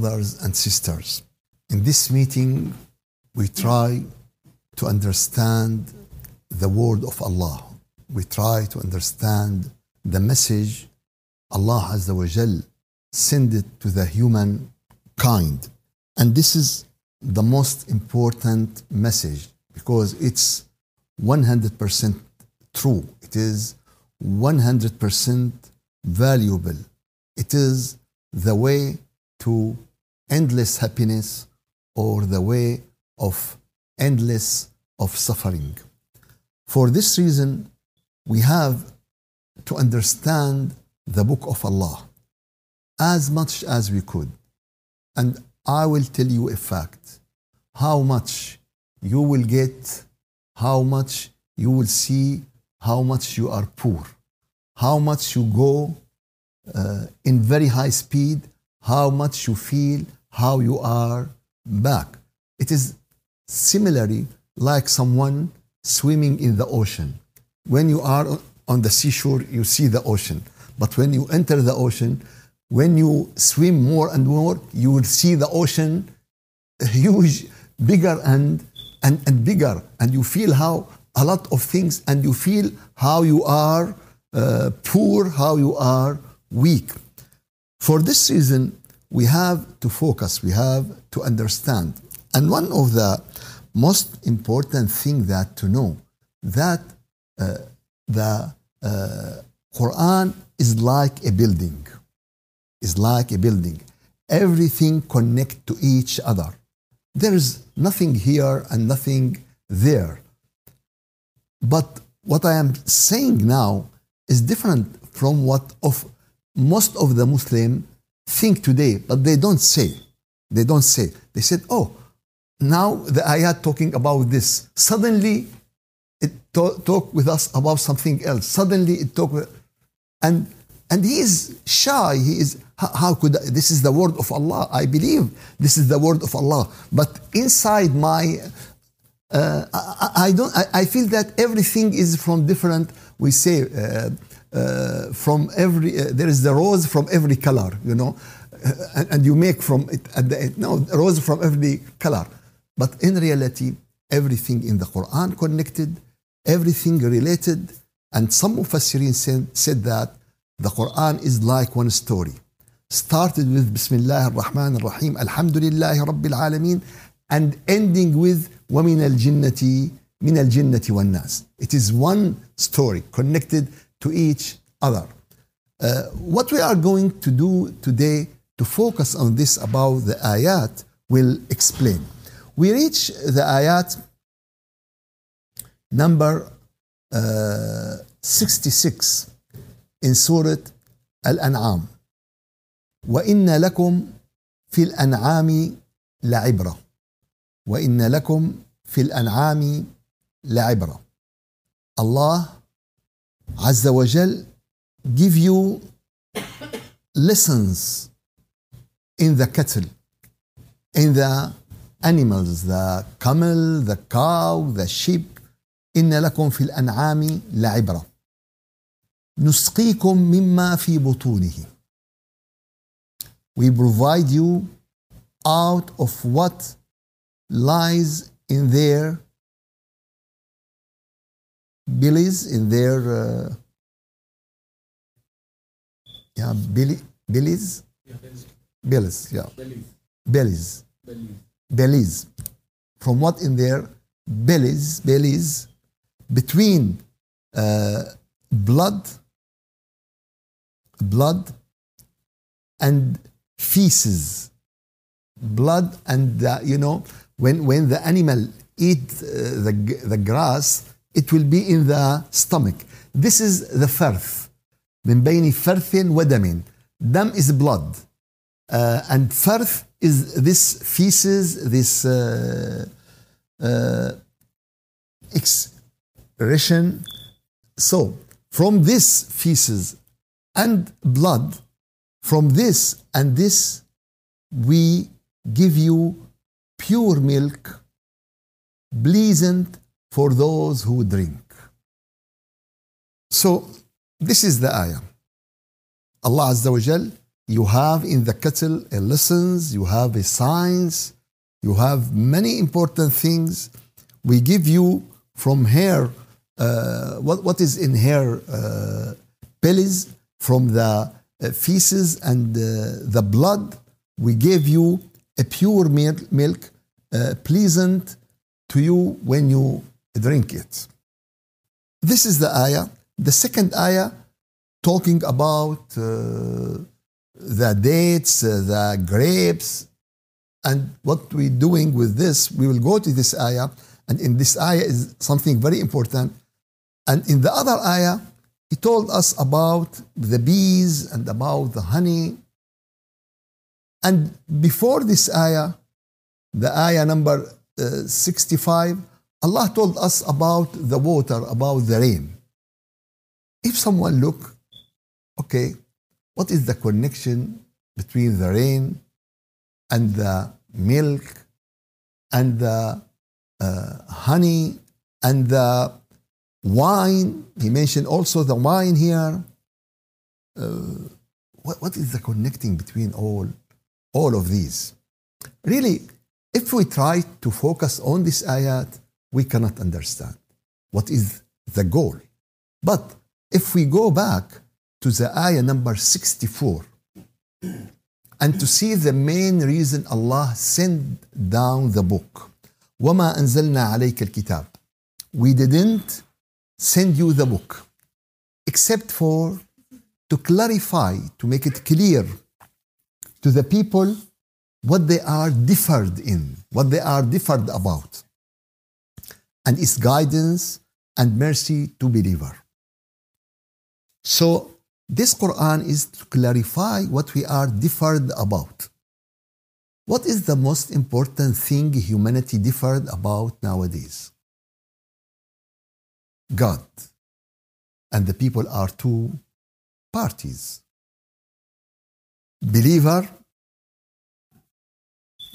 brothers and sisters. In this meeting, we try to understand the word of Allah. We try to understand the message Allah Azza wa Jal sent it to the human kind. And this is the most important message because it's 100% true. It is 100% valuable. It is the way to endless happiness or the way of endless of suffering. For this reason, we have to understand the book of Allah as much as we could. And I will tell you a fact how much you will get, how much you will see, how much you are poor, how much you go uh, in very high speed, how much you feel, how you are back. It is similarly like someone swimming in the ocean. When you are on the seashore, you see the ocean. But when you enter the ocean, when you swim more and more, you will see the ocean huge, bigger and, and, and bigger. And you feel how a lot of things, and you feel how you are uh, poor, how you are weak. For this reason, we have to focus, we have to understand. And one of the most important thing that to know that uh, the uh, Quran is like a building, is like a building. Everything connect to each other. There is nothing here and nothing there. But what I am saying now is different from what of most of the Muslim think today, but they don't say. They don't say. They said, oh, now the ayat talking about this. Suddenly it talk, talk with us about something else. Suddenly it talk with, and and he is shy. He is how could I, this is the word of Allah? I believe this is the word of Allah. But inside my uh, I, I, don't. I, I, feel that everything is from different. We say uh, uh, from every. Uh, there is the rose from every color, you know, uh, and, and, you make from it. The, no, rose from every color. But in reality, everything in the Quran connected, everything related, and some Mufassirin said, said that the Quran is like one story. Started with Bismillah ar-Rahman ar-Rahim, Alhamdulillah Rabbil Alameen, and ending with وَمِنَ الْجِنَّةِ مِنَ الْجِنَّةِ وَالنَّاسِ It is one story connected to each other. Uh, what we are going to do today to focus on this about the ayat will explain. We reach the ayat number uh, 66 in Surah Al-An'am. وَإِنَّ لَكُمْ فِي الْأَنْعَامِ لَعِبْرَةً وإن لكم في الأنعام لعبرة Allah Azza wa Jal give you lessons in the cattle, in the animals, the camel, the cow, the sheep. إن لكم في الأنعام لعبرة. نسقيكم مما في بطونه. We provide you out of what lies in their bellies, in their uh, yeah, belly, bellies, Yeah, bellies, yeah, Bellies. bellies. From what in their bellies, bellies, between uh, blood, blood, and feces, blood, and uh, you know when when the animal eat uh, the the grass, it will be in the stomach. This is the فرث من بين فرث ودم. Dam is blood, uh, and فرث is this feces, this uh, uh, excretion. So from this feces and blood, from this and this, we give you pure milk, pleasant for those who drink. So this is the ayah. Allah Azza wa Jal you have in the kettle a lessons, you have a science, you have many important things. We give you from here uh, what, what is in her uh, from the uh, feces and uh, the blood. We gave you a pure milk, milk uh, pleasant to you when you drink it. This is the ayah. The second ayah talking about uh, the dates, uh, the grapes, and what we're doing with this. We will go to this ayah, and in this ayah is something very important. And in the other ayah, he told us about the bees and about the honey. And before this ayah, the ayah number uh, 65, Allah told us about the water, about the rain. If someone look, okay, what is the connection between the rain and the milk and the uh, honey and the wine? He mentioned also the wine here. Uh, what, what is the connecting between all, all of these? Really, if we try to focus on this ayat, we cannot understand what is the goal. But if we go back to the ayah number 64 and to see the main reason Allah sent down the book, وَمَا أَنزَلْنَا عَلَيْكَ الْكِتَابِ We didn't send you the book except for to clarify, to make it clear to the people what they are differed in, what they are differed about and its guidance and mercy to believer. So this Quran is to clarify what we are differed about. What is the most important thing humanity differed about nowadays? God. And the people are two parties. Believer,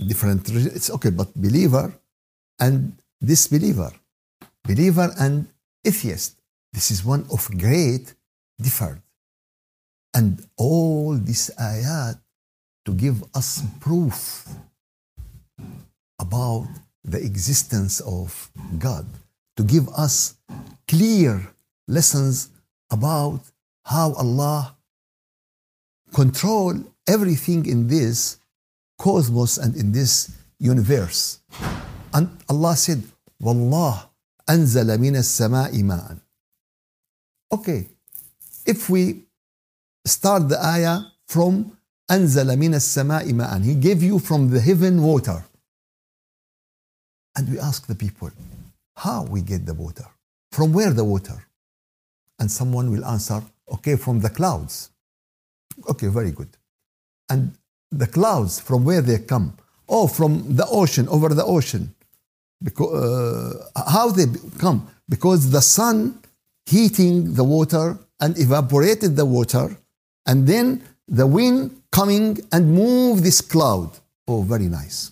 different, it's okay, but believer and disbeliever, believer and atheist. This is one of great difference. And all these ayat to give us proof about the existence of God, to give us clear lessons about how Allah control everything in this cosmos and in this universe. And Allah said, Wallah anzala min as-sama'i ma'an. Okay, if we start the ayah from anzala min as-sama'i ma'an, He gave you from the heaven water. And we ask the people, how we get the water? From where the water? And someone will answer, okay, from the clouds. Okay, very good. And the clouds, from where they come? Oh, from the ocean, over the ocean. Because, uh, how they come? Because the sun heating the water and evaporated the water, and then the wind coming and move this cloud. Oh, very nice.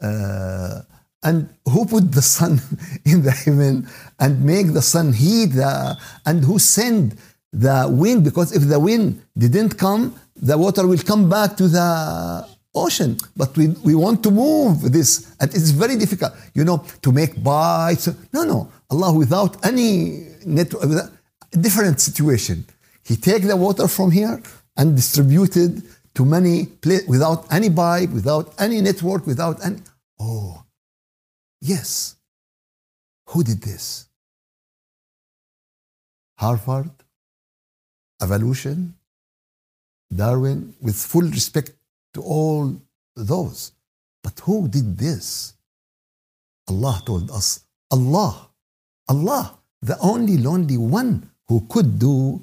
Uh, and who put the sun in the heaven and make the sun heat the, and who send the wind because if the wind didn't come the water will come back to the ocean. But we, we want to move this, and it's very difficult, you know, to make bites. No, no. Allah without any network, different situation. He take the water from here and distributed to many places without any pipe, without any network, without any. Oh, yes. Who did this? Harvard, evolution, Darwin, with full respect to all those. But who did this? Allah told us, Allah, Allah, the only lonely one who could do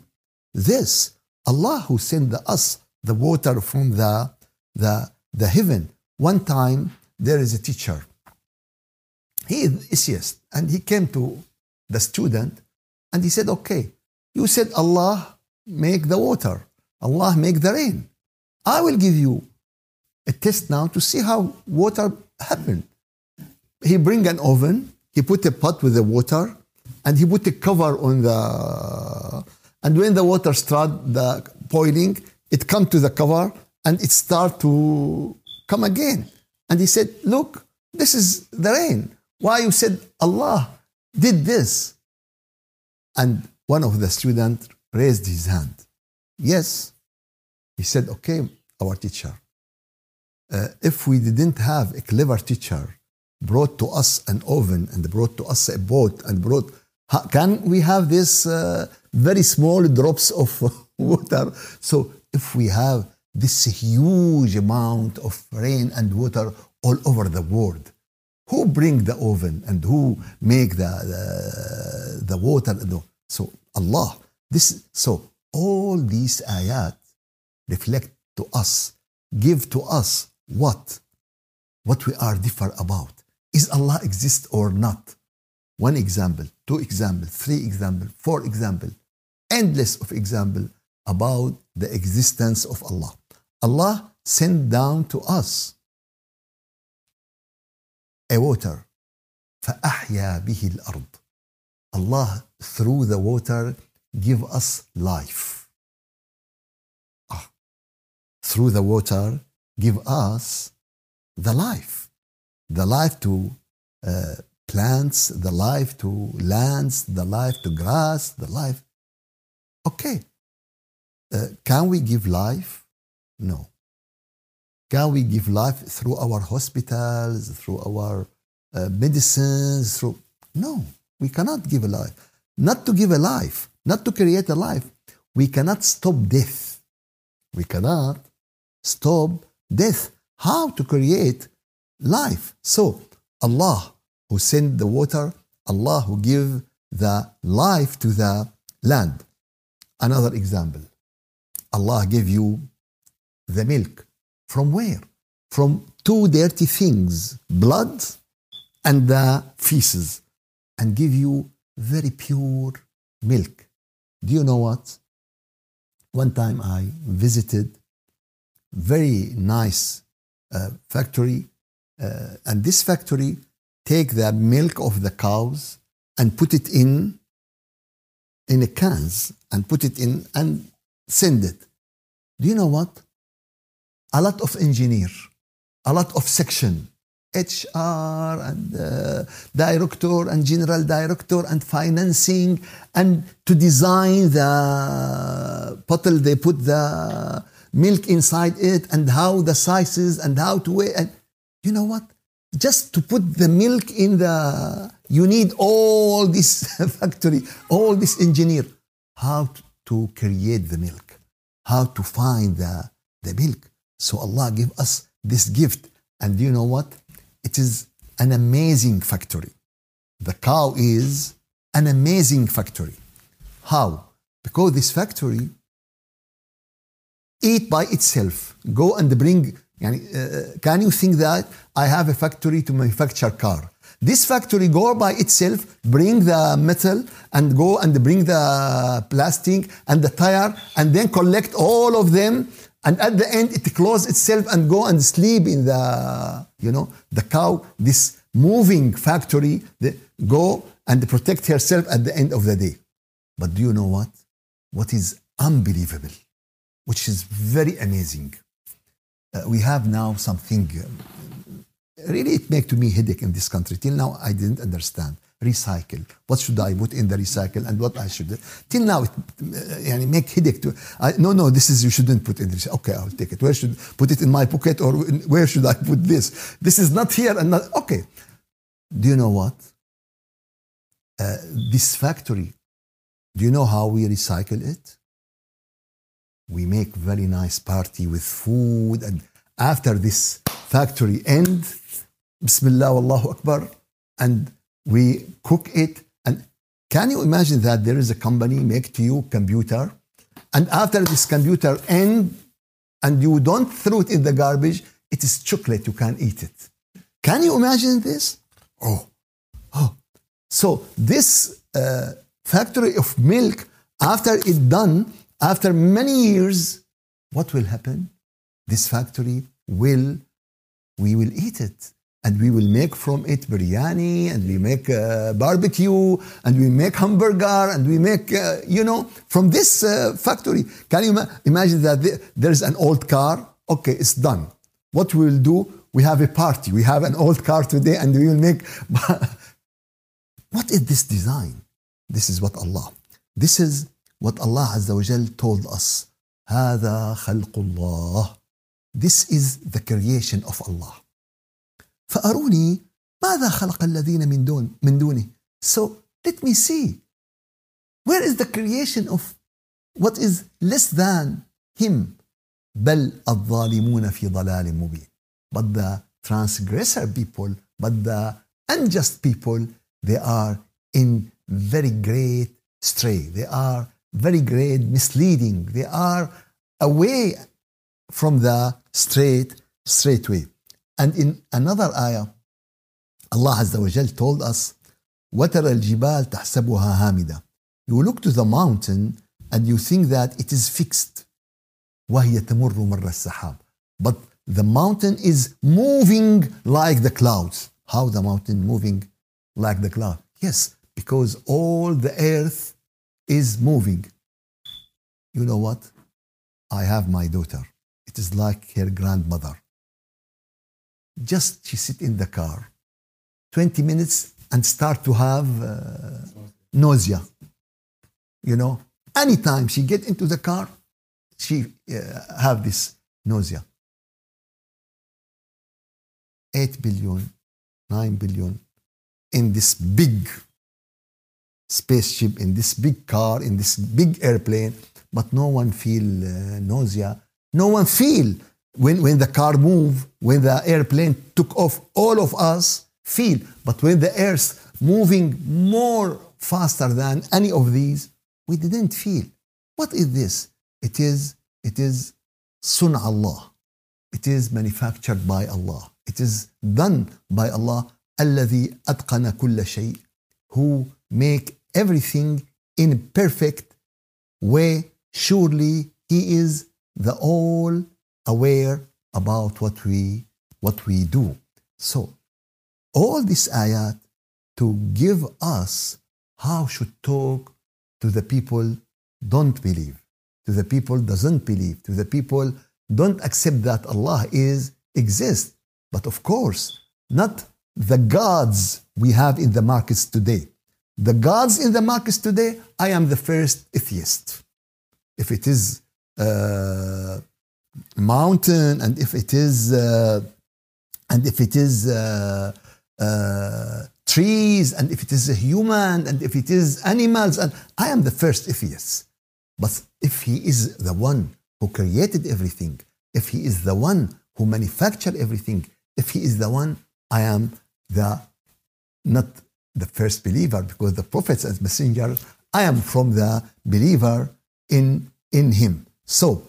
this. Allah who sent us the water from the, the, the heaven. One time there is a teacher. He is atheist and he came to the student and he said, Okay, you said Allah make the water, Allah make the rain. I will give you a test now to see how water happened. He bring an oven, he put a pot with the water, and he put a cover on the. And when the water started the boiling, it come to the cover and it start to come again. And he said, look, this is the rain. Why you said Allah did this? And one of the students raised his hand. Yes. He said, okay, our teacher. Uh, if we didn't have a clever teacher brought to us an oven and brought to us a boat and brought, can we have this uh, very small drops of water? So if we have this huge amount of rain and water all over the world, who bring the oven and who make the, the, the water? So Allah. This, so all these ayat reflect to us, give to us what? What we are different about. Is Allah exist or not? One example, two example, three example, four example, endless of example about the existence of Allah. Allah sent down to us a water فأحيا به الأرض Allah through the water give us life ah. through the water give us the life the life to uh, plants the life to lands the life to grass the life okay uh, can we give life no can we give life through our hospitals, through our uh, medicines? Through no, we cannot give a life. Not to give a life, not to create a life. We cannot stop death. We cannot stop death. How to create life? So Allah who sent the water, Allah who give the life to the land. Another example. Allah gave you the milk from where? From two dirty things, blood and the feces, and give you very pure milk. Do you know what? One time I visited very nice uh, factory, uh, and this factory take the milk of the cows and put it in in a cans and put it in and send it. Do you know what? a lot of engineer, a lot of section, HR and uh, director and general director and financing and to design the bottle they put the milk inside it and how the sizes and how to weigh and you know what just to put the milk in the you need all this factory all this engineer how to create the milk how to find the, the milk so Allah give us this gift. And you know what? It is an amazing factory. The cow is an amazing factory. How? Because this factory eat by itself. Go and bring, uh, can you think that I have a factory to manufacture car? This factory go by itself, bring the metal and go and bring the plastic and the tire and then collect all of them and at the end it close itself and go and sleep in the you know the cow this moving factory the, go and protect herself at the end of the day but do you know what what is unbelievable which is very amazing. Uh, we have now something, uh, really it makes to me headache in this country. Till now, I didn't understand. Recycle. What should I put in the recycle and what I should? Uh, till now, it uh, make headache. To, I, no, no, this is, you shouldn't put in this. Okay, I'll take it. Where should, put it in my pocket or in, where should I put this? This is not here and not, okay. Do you know what? Uh, this factory, do you know how we recycle it? We make very nice party with food. And after this factory end bismillah wallahu akbar and we cook it. And can you imagine that there is a company make to you computer? And after this computer end and you don't throw it in the garbage it is chocolate you can eat it. Can you imagine this? Oh oh. So this uh, factory of milk after it done after many years what will happen? This factory will we will eat it. And we will make from it biryani and we make uh, barbecue and we make hamburger and we make uh, you know from this uh, factory. Can you imagine that there's an old car? Okay it's done. What we will do? We have a party. We have an old car today and we will make what is this design? This is what allah. This is what allah azza wa jal told us هذا خلق الله this is the creation of allah فأروني ماذا خلق الذين من دون من دونه so let me see where is the creation of what is less than him بل الظالمون في ضلال مبين but the transgressor people but the unjust people they are in very great stray they are very great misleading they are away from the straight straight way and in another ayah, Allah Azza wa Jal told us, وَتَرَى الْجِبَالِ تَحْسَبُهَا هَامِدَةً You look to the mountain and you think that it is fixed. وَهِيَ تَمُرُّ مَرَّ السَّحَابِ But the mountain is moving like the clouds. How the mountain moving like the cloud? Yes, because all the earth is moving. You know what? I have my daughter. It is like her grandmother just she sit in the car 20 minutes and start to have uh, nausea you know anytime she get into the car she uh, have this nausea 8 billion 9 billion in this big spaceship in this big car in this big airplane but no one feel uh, nausea no one feel when, when the car move, when the airplane took off, all of us feel. But when the earth moving more faster than any of these, we didn't feel. What is this? It is, it is sun Allah. It is manufactured by Allah. It is done by Allah. الذي أتقن كل شيء who make everything in a perfect way. Surely He is the all aware about what we what we do. So all this ayat to give us how should talk to the people don't believe, to the people doesn't believe, to the people don't accept that Allah is exists. But of course, not the gods we have in the markets today. The gods in the markets today, I am the first atheist. If it is uh, mountain and if it is uh, and if it is uh, uh, trees and if it is a human and if it is animals and i am the first atheist but if he is the one who created everything if he is the one who manufactured everything if he is the one i am the not the first believer because the prophets as messengers i am from the believer in in him so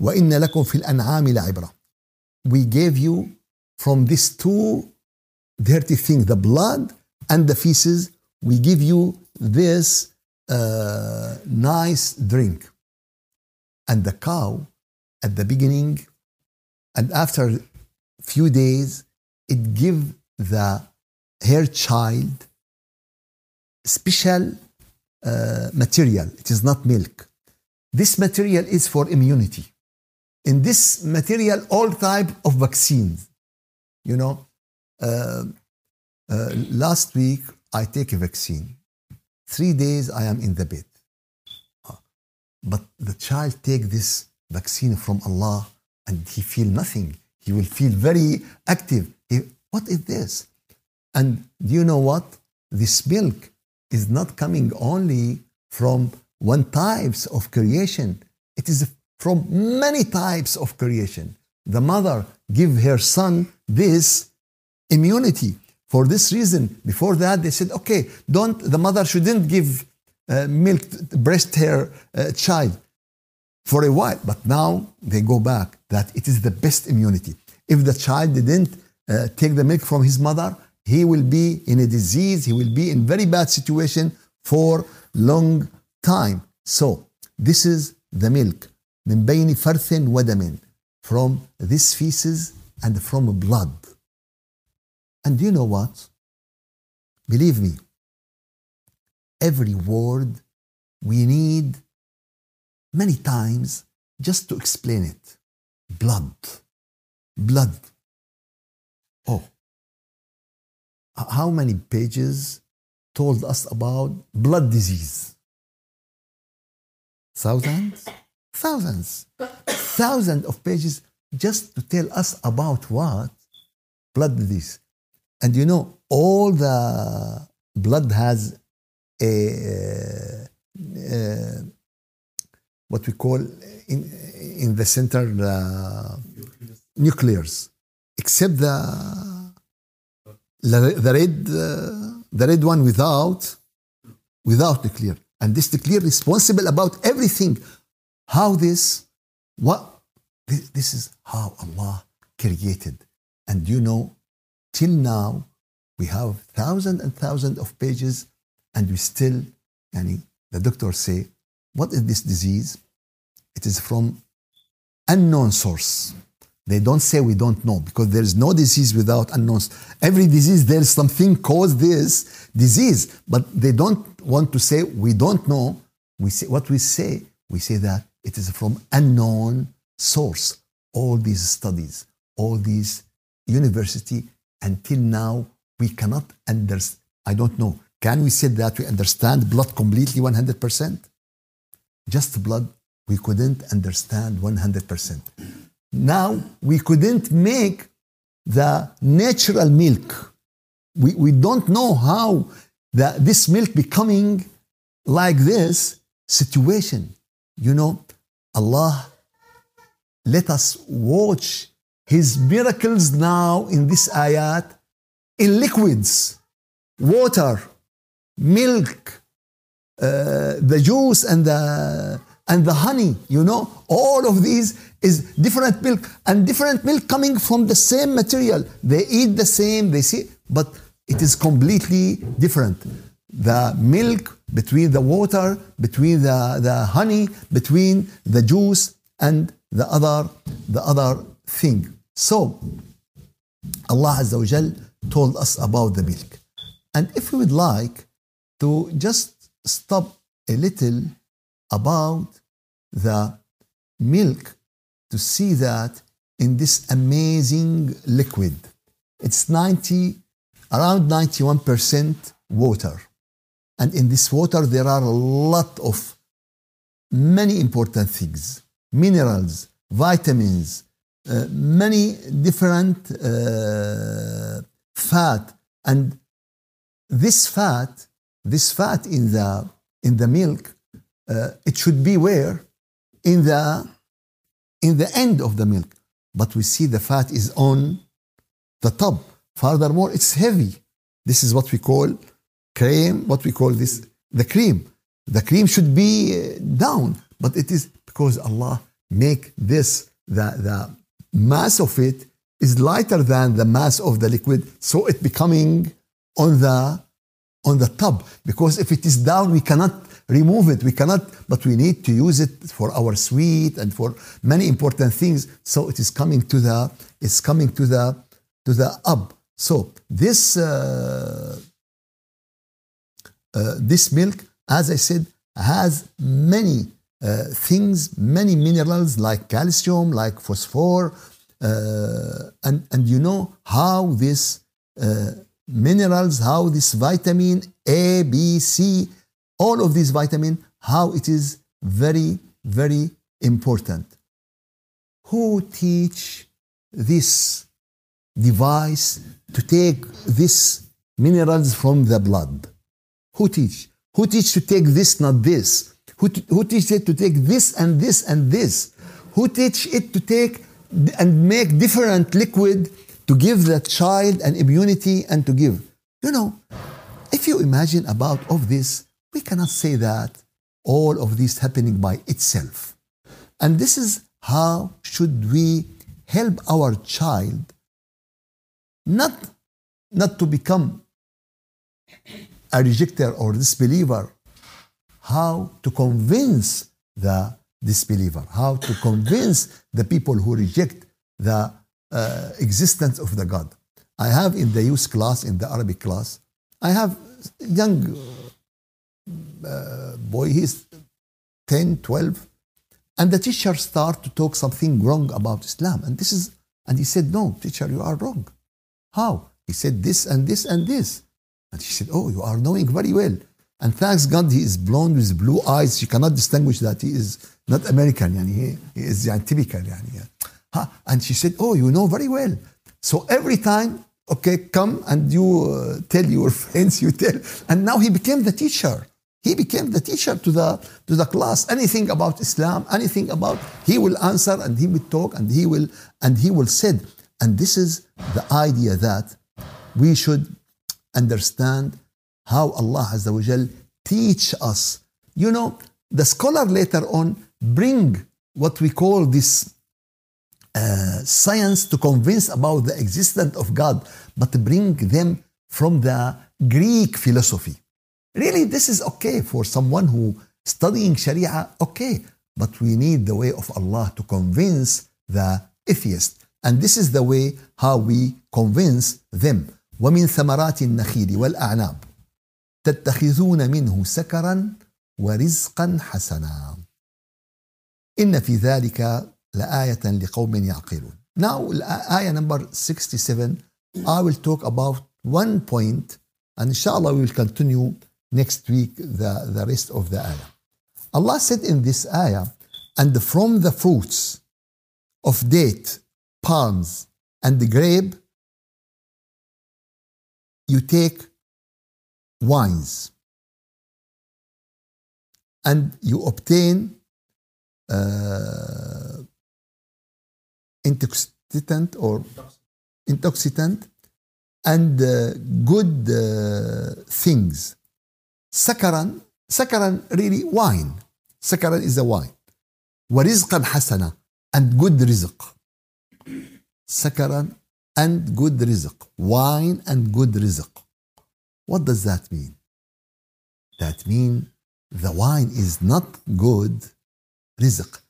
وإن لكم في الأنعام لعبرة we gave you from these two dirty things the blood and the feces we give you this uh, nice drink and the cow at the beginning and after few days it give the her child special uh, material it is not milk this material is for immunity in this material all type of vaccines. You know, uh, uh, last week I take a vaccine. Three days I am in the bed. Uh, but the child take this vaccine from Allah and he feel nothing. He will feel very active. He, what is this? And you know what? This milk is not coming only from one types of creation. It is from many types of creation. The mother give her son this immunity. For this reason, before that, they said, okay, don't, the mother shouldn't give uh, milk, breast her uh, child for a while. But now they go back that it is the best immunity. If the child didn't uh, take the milk from his mother, he will be in a disease, he will be in very bad situation for long time. So this is the milk. من بين فرث ودم from this feces and from blood And you know what? Believe me, every word we need many times just to explain it. Blood. Blood. How many pages told us about blood disease? Thousands? Thousands. Thousands of pages just to tell us about what? Blood disease. And you know, all the blood has a, uh, what we call in, in the center the nuclears, except the the red uh, the red one without without nuclear, and this nuclear responsible about everything. How this what this, this is how Allah created, and you know, till now we have thousands and thousands of pages, and we still, yani, the doctors say, what is this disease? It is from unknown source. They don't say we don't know because there is no disease without unknown. Every disease there is something caused this disease, but they don't want to say we don't know. We say what we say. We say that it is from unknown source. All these studies, all these university, until now we cannot understand. I don't know. Can we say that we understand blood completely 100%? Just blood, we couldn't understand 100%. Now, we couldn't make the natural milk. We, we don't know how the, this milk becoming like this situation. You know, Allah let us watch His miracles now in this ayat in liquids, water, milk, uh, the juice and the and the honey you know all of these is different milk. And different milk coming from the same material. They eat the same they see but it is completely different. The milk between the water between the, the honey between the juice and the other the other thing. So allah azza wa Jal told us about the milk. And if we would like to just stop a little about the milk to see that in this amazing liquid. It's 90, around 91% water. And in this water, there are a lot of many important things minerals, vitamins, uh, many different uh, fat. And this fat, this fat in the, in the milk, uh, it should be where? In the, in the end of the milk. But we see the fat is on the top. Furthermore, it's heavy. This is what we call cream, what we call this, the cream. The cream should be uh, down, but it is because Allah make this, the, the mass of it is lighter than the mass of the liquid, so it becoming on the on the top. Because if it is down, we cannot remove it. We cannot, but we need to use it for our sweet and for many important things. So it is coming to the, it's coming to the, to the up. So this, uh, uh, this milk, as I said, has many uh, things, many minerals like calcium, like phosphor, uh, and and you know how this uh, minerals, how this vitamin A, B, C, all of these vitamin, how it is very, very important. Who teach this device to take this minerals from the blood? Who teach? Who teach to take this, not this? Who, who teach it to take this and this and this? Who teach it to take and make different liquid to give the child an immunity and to give? You know, if you imagine about of this, we cannot say that all of this happening by itself. And this is how should we help our child not, not to become a rejecter or disbeliever, how to convince the disbeliever, how to convince the people who reject the uh, existence of the God. I have in the youth class, in the Arabic class, I have young uh, boy, he's 10, 12, and the teacher start to talk something wrong about Islam. And this is, and he said, no, teacher, you are wrong. How? He said this and this and this. And she said, oh, you are knowing very well. And thanks God, he is blonde with blue eyes. She cannot distinguish that he is not American. Yani he, he is yani, typical. Yani, yeah. And she said, oh, you know very well. So every time, okay, come and you uh, tell your friends, you tell. And now he became the teacher. He became the teacher to the, to the class. Anything about Islam, anything about, he will answer and he will talk and he will, and he will said. And this is the idea that we should understand how Allah Azza wa teach us. You know, the scholar later on bring what we call this uh, science to convince about the existence of God, but bring them from the Greek philosophy. Really, this is okay for someone who studying Sharia, okay, but we need the way of Allah to convince the atheist. And this is the way how we convince them. ومن ثمرات النخيل والأعناب تتخذون منه سكرا ورزقا حسنا إن في ذلك لآية لقوم يعقلون Now ayah number 67 I will talk about one point and inshallah we will continue next week the, the rest of the ayah. Allah said in this ayah, and from the fruits of date, palms, and the grape, you take wines and you obtain uh, intoxicant or intoxicant and uh, good uh, things سكرا سكرا really wine سكرا is a wine ورزقا حسنا and good رزق سكرا and good رزق wine and good رزق what does that mean that mean the wine is not good رزق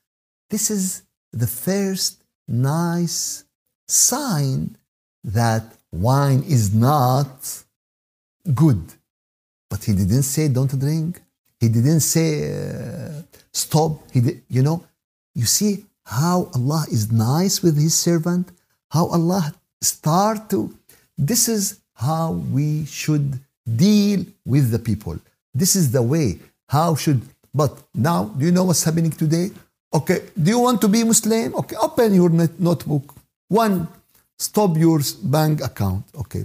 this is the first nice sign that wine is not good but he didn't say don't drink. He didn't say uh, stop. He did, you know, you see how Allah is nice with his servant, how Allah start to this is how we should deal with the people. This is the way. How should but now do you know what's happening today? Okay, do you want to be Muslim? Okay, open your notebook. One, stop your bank account. Okay.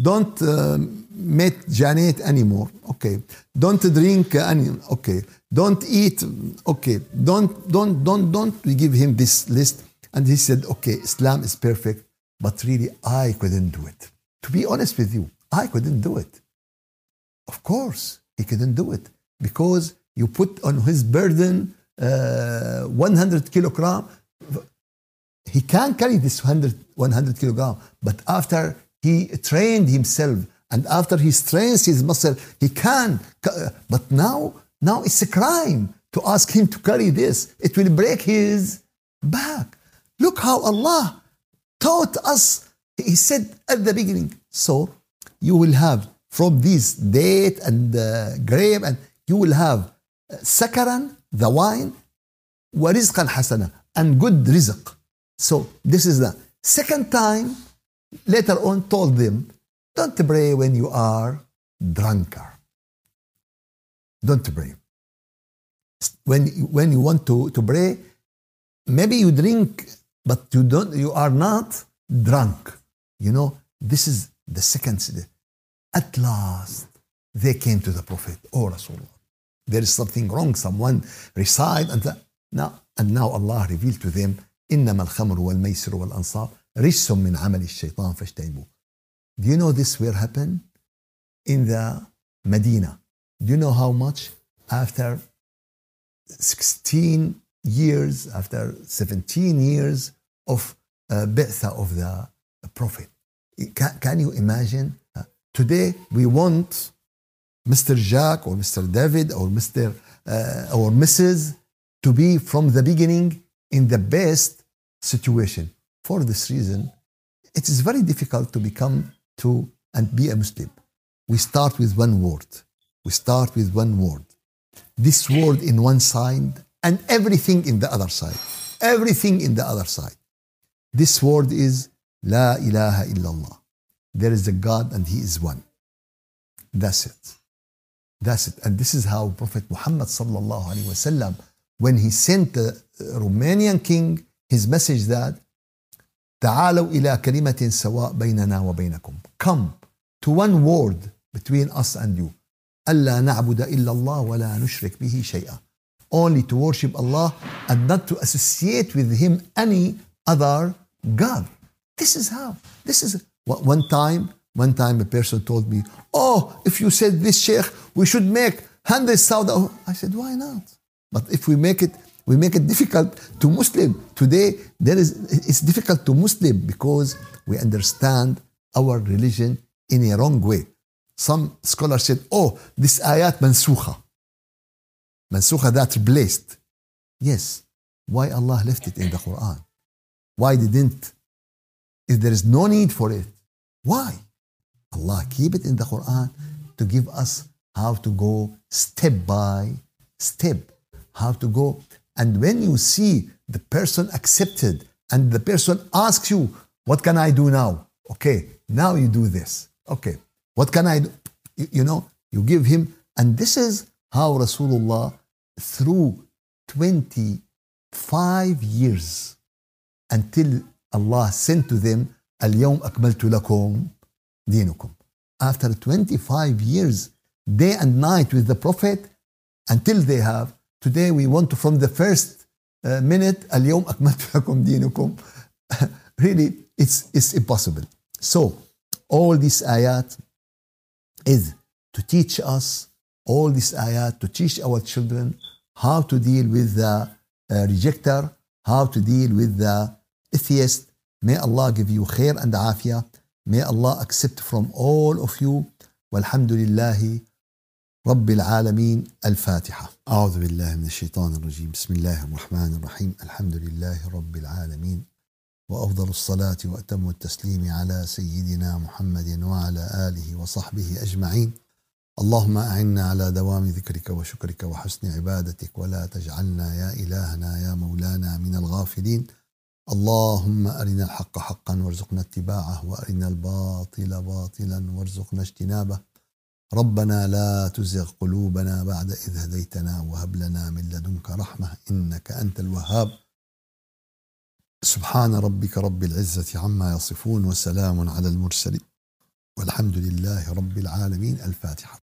Don't uh, meet Janet anymore. Okay. Don't drink any. Okay. Don't eat. Okay. Don't don't don't don't. We give him this list, and he said, "Okay, Islam is perfect, but really I couldn't do it." To be honest with you, I couldn't do it. Of course, he couldn't do it because you put on his burden uh, 100 kilogram he can carry this 100, 100 kilogram, but after he trained himself and after he strains his muscle, he can. But now, now it's a crime to ask him to carry this. It will break his back. Look how Allah taught us. He said at the beginning, so you will have from this date and uh, grape, and you will have uh, sakaran, the wine, warizqan hasana, and good rizq so this is the second time later on told them, don't pray when you are drunkard. Don't pray. When, when you want to, to pray, maybe you drink, but you don't you are not drunk. You know, this is the second At last, they came to the Prophet, Oh Rasulullah, there is something wrong. Someone recite and now and now Allah revealed to them, إنما الخمر والميسر والأنصاب رجس من عمل الشيطان فاجتنبوه Do you know this will happen? In the Medina. Do you know how much? After 16 years, after 17 years of uh, Bi'tha of the Prophet. Can, can you imagine? Uh, today we want Mr. Jack or Mr. David or Mr. Uh, or Mrs. to be from the beginning in the best situation. For this reason, it is very difficult to become to and be a Muslim. We start with one word. We start with one word. This word in one side and everything in the other side. Everything in the other side. This word is La ilaha illallah. There is a God and He is one. That's it. That's it. And this is how Prophet Muhammad when he sent the Romanian king his message that تعالوا إلى كلمة سواء بيننا وبينكم. Come to one word between us and you. ألا نعبد إلا الله ولا نشرك به شيئا. Only to worship Allah and not to associate with Him any other God. This is how. This is one time. One time a person told me, "Oh, if you said this, Sheikh, we should make hundred thousand." I said, "Why not?" But if we make it, we make it difficult to Muslim today. There is it's difficult to Muslim because we understand our religion in a wrong way. Some scholars said, "Oh, this ayat mansukha." Mansukha that replaced. Yes. Why Allah left it in the Quran? Why didn't? If there is no need for it, why? Allah keep it in the Quran to give us how to go step by step, how to go. And when you see the person accepted and the person asks you, What can I do now? Okay, now you do this. Okay, what can I do? You, you know, you give him, and this is how Rasulullah, through 25 years, until Allah sent to them, اليوم أكملت لكم دينكم. After 25 years, day and night with the Prophet, until they have, today we want to, from the first uh, minute, اليوم أكملت لكم دينكم. really, it's, it's impossible. So, all these ayat is to teach us, all these ayat to teach our children how to deal with the uh, rejecter, how to deal with the atheist. May Allah give you khair and afia. May Allah accept from all of you. والحمد لله رب العالمين الفاتحة. أعوذ بالله من الشيطان الرجيم. بسم الله الرحمن الرحيم. الحمد لله رب العالمين. وأفضل الصلاة وأتم التسليم على سيدنا محمد وعلى آله وصحبه أجمعين. اللهم أعنا على دوام ذكرك وشكرك وحسن عبادتك. ولا تجعلنا يا إلهنا يا مولانا من الغافلين. اللهم أرنا الحق حقا وارزقنا اتباعه. وأرنا الباطل باطلا وارزقنا اجتنابه. ربنا لا تزغ قلوبنا بعد إذ هديتنا وهب لنا من لدنك رحمة إنك أنت الوهاب. سبحان ربك رب العزة عما يصفون وسلام على المرسلين. والحمد لله رب العالمين. الفاتحة.